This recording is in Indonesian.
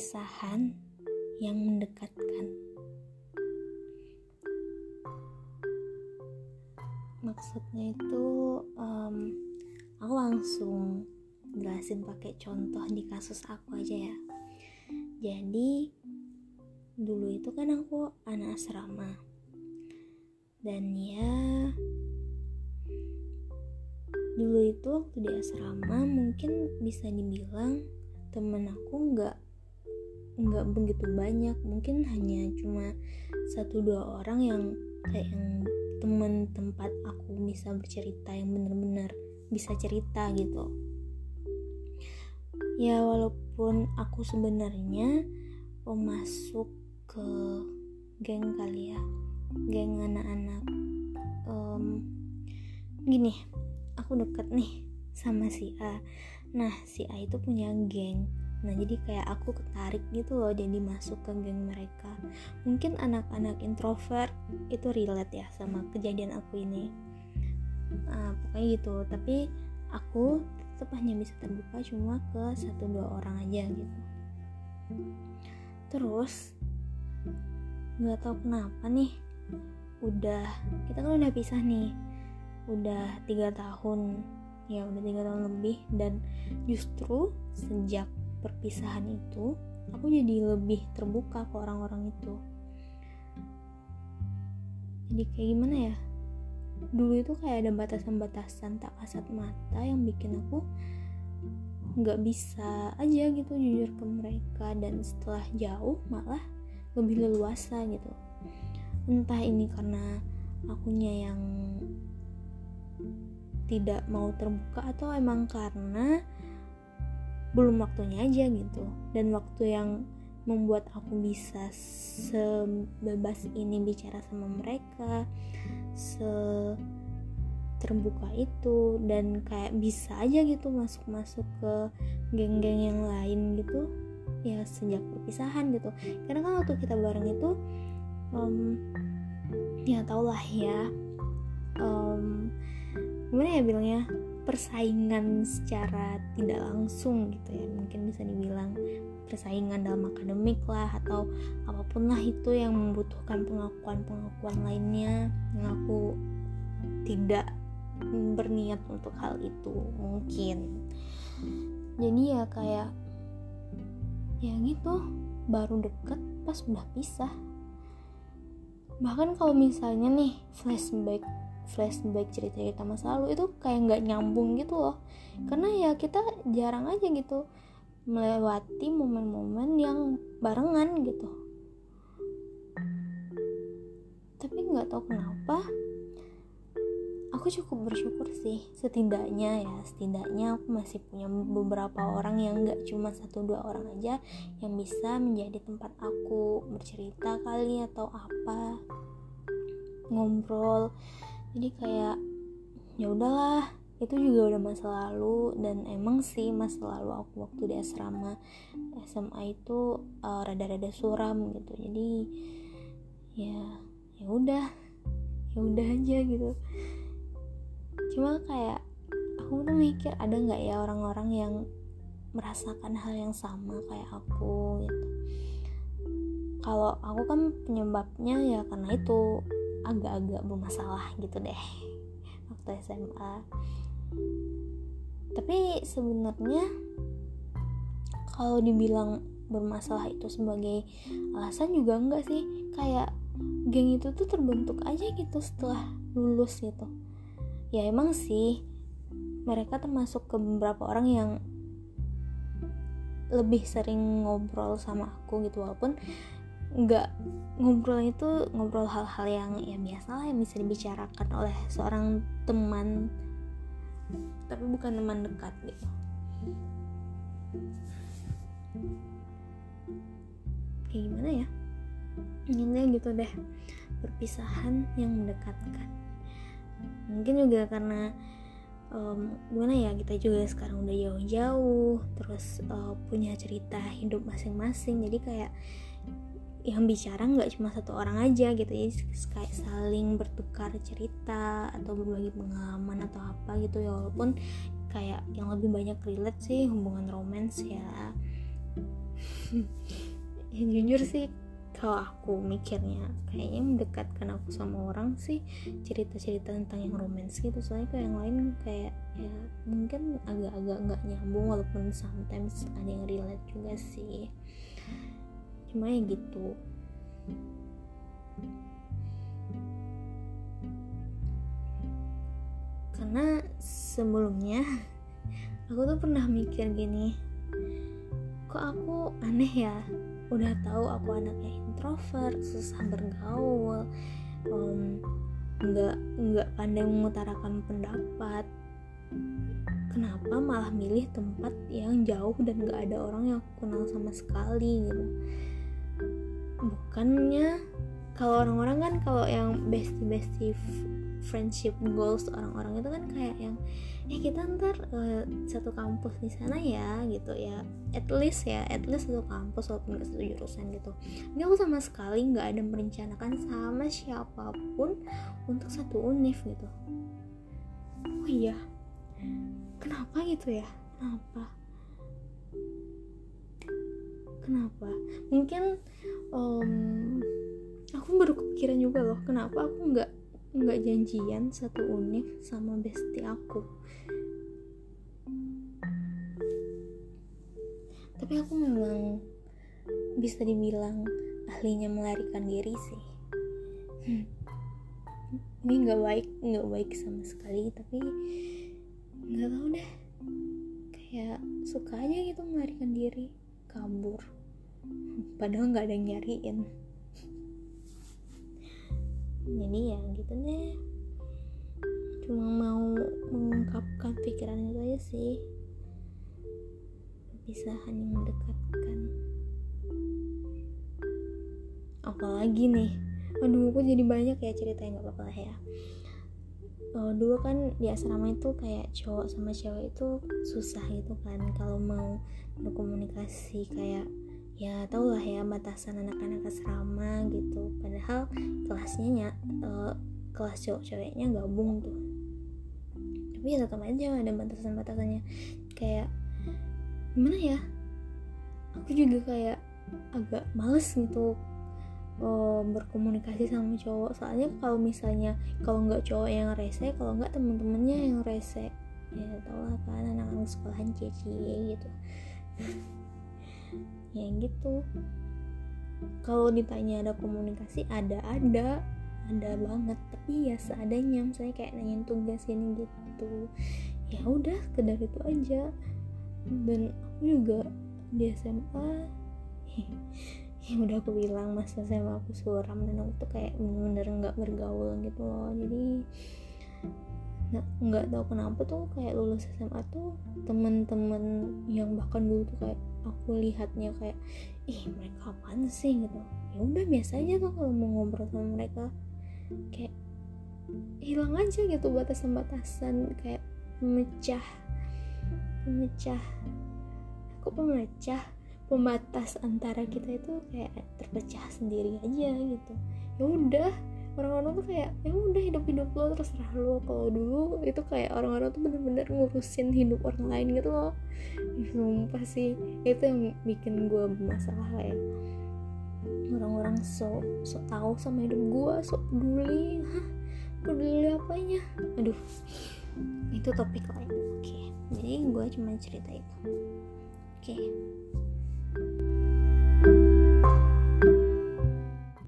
perpisahan yang mendekatkan. Maksudnya itu um, aku langsung jelasin pakai contoh di kasus aku aja ya. Jadi dulu itu kan aku anak asrama dan ya dulu itu waktu di asrama mungkin bisa dibilang temen aku nggak nggak begitu banyak. Mungkin hanya cuma satu dua orang yang kayak yang temen tempat aku bisa bercerita yang bener-bener bisa cerita gitu. Ya walaupun aku sebenarnya masuk ke geng kali ya geng anak-anak um, gini aku deket nih sama si A. Nah si A itu punya geng nah jadi kayak aku ketarik gitu loh jadi masuk ke geng mereka. Mungkin anak-anak introvert itu relate ya sama kejadian aku ini. Nah, pokoknya gitu. Tapi aku tetap hanya bisa terbuka cuma ke satu dua orang aja gitu. Terus nggak tahu kenapa nih udah kita kan udah pisah nih. Udah tiga tahun ya udah tiga tahun lebih. Dan justru sejak perpisahan itu aku jadi lebih terbuka ke orang-orang itu. Jadi kayak gimana ya? Dulu itu kayak ada batasan-batasan tak kasat mata yang bikin aku nggak bisa aja gitu jujur ke mereka. Dan setelah jauh malah lebih leluasa gitu. Entah ini karena akunya yang tidak mau terbuka atau emang karena belum waktunya aja gitu. Dan waktu yang membuat aku bisa sebebas ini bicara sama mereka se terbuka itu dan kayak bisa aja gitu masuk-masuk ke geng-geng yang lain gitu ya sejak perpisahan gitu. Karena kan waktu kita bareng itu um, ya tau lah ya um, gimana ya bilangnya persaingan secara tidak langsung gitu ya. Mungkin bisa dibilang persaingan dalam akademik lah atau apa pun lah itu yang membutuhkan pengakuan-pengakuan lainnya. Yang aku tidak berniat untuk hal itu mungkin. Jadi ya kayak ya gitu baru deket pas udah pisah. Bahkan kalau misalnya nih flashback flashback cerita-cerita masa lalu itu kayak nggak nyambung gitu loh. Karena ya kita jarang aja gitu melewati momen-momen yang barengan gitu. Tapi nggak tahu kenapa aku cukup bersyukur sih. Setidaknya ya setidaknya aku masih punya beberapa orang yang nggak cuma satu dua orang aja yang bisa menjadi tempat aku bercerita kali atau apa ngobrol jadi kayak ya udahlah itu juga udah masa lalu dan emang sih masa lalu aku waktu di asrama SMA itu uh, rada-rada suram gitu. Jadi ya ya udah ya udah aja gitu. Cuma kayak aku tuh mikir ada nggak ya orang-orang yang merasakan hal yang sama kayak aku gitu. Kalau aku kan penyebabnya ya karena itu agak-agak bermasalah gitu deh waktu SMA tapi sebenarnya kalau dibilang bermasalah itu sebagai alasan juga enggak sih. Kayak geng itu tuh terbentuk aja gitu setelah lulus gitu. Ya emang sih mereka termasuk ke beberapa orang yang lebih sering ngobrol sama aku gitu walaupun nggak ngobrol itu ngobrol hal-hal yang ya biasa lah yang bisa dibicarakan oleh seorang teman tapi bukan teman dekat gitu. Kayak gimana ya? Intinya gitu deh perpisahan yang mendekatkan. Mungkin juga karena um, gimana ya kita juga sekarang udah jauh-jauh terus uh, punya cerita hidup masing-masing jadi kayak yang bicara nggak cuma satu orang aja gitu ya kayak saling bertukar cerita atau berbagi pengalaman atau apa gitu ya walaupun kayak yang lebih banyak relate sih hubungan romance ya. Ya jujur sih kalau aku mikirnya kayaknya mendekatkan aku sama orang sih cerita-cerita tentang yang romance gitu. Soalnya kayak yang lain kayak ya mungkin agak-agak nggak nyambung walaupun sometimes ada yang relate juga sih cuma ya gitu. Karena sebelumnya aku tuh pernah mikir gini kok aku aneh ya? Udah tahu aku anaknya introvert susah bergaul um, nggak nggak pandai mengutarakan pendapat. Kenapa malah milih tempat yang jauh dan nggak ada orang yang aku kenal sama sekali gitu bukannya kalau orang-orang kan kalau yang bestie bestie friendship goals orang-orang itu kan kayak yang eh kita ntar uh, satu kampus di sana ya gitu ya. At least ya at least satu kampus walaupun gak satu jurusan gitu. Ini aku sama sekali nggak ada merencanakan sama siapa pun untuk satu univ gitu. Oh iya. Kenapa gitu ya? Kenapa? Kenapa? Mungkin um, aku baru kepikiran juga loh kenapa aku nggak nggak janjian satu univ sama bestie aku? Tapi aku memang bisa dibilang ahlinya melarikan diri sih. Hmm. ini nggak baik nggak baik sama sekali tapi nggak tahu deh. Kayak suka aja gitu melarikan diri kabur padahal nggak ada yang nyariin. Jadi ya gitu deh. Cuma mau mengungkapkan pikiran itu aja sih. Bisa hanya mendekatkan. Apalagi nih? Aduh aku jadi banyak ya cerita yang gak apa-apa lah ya. Oh, dulu kan di asrama itu kayak cowok sama cewek itu susah gitu kan kalau mau berkomunikasi kayak ya tau lah ya batasan anak-anak asrama gitu. Padahal kelasnya uh, kelas cowok ceweknya gabung tuh. Tapi ya tetap aja ada batasan-batasannya. Kayak gimana ya? Aku juga kayak agak males gitu uh, berkomunikasi sama cowok. Soalnya kalau misalnya kalau nggak cowok yang rese kalau nggak temen-temennya yang rese. Ya tau lah kan anak-anak sekolahan cie gitu ya gitu. Kalau ditanya ada komunikasi ada ada. Ada banget tapi ya seadanya. Misalnya kayak nanyain tugas ini gitu. Ya udah sekedar itu aja. Dan aku juga di SMA ya udah aku bilang masa SMA aku suram. Dan aku tuh kayak bener-bener nggak bergaul gitu loh. Jadi nggak tahu kenapa tuh kayak lulus SMA tuh temen-temen yang bahkan dulu tuh kayak aku lihatnya kayak ih mereka apaan sih? Gitu. Ya udah biasa aja tuh kalau mau ngobrol sama mereka. Kayak hilang aja gitu batasan-batasan kayak pemecah pemecah kok pemecah pembatas antara kita itu kayak terpecah sendiri aja gitu. Ya udah orang-orang tuh kayak ya udah hidup hidup lo terserah lo. Kalau dulu itu kayak orang-orang tuh bener-bener ngurusin hidup orang lain gitu loh. Sumpah sih. Itu yang bikin gue bermasalah ya. Orang-orang so so tahu sama hidup gue so peduli. Hah? Peduli apanya? Aduh. Itu topik lain. Oke. Jadi gue cuma cerita itu. Oke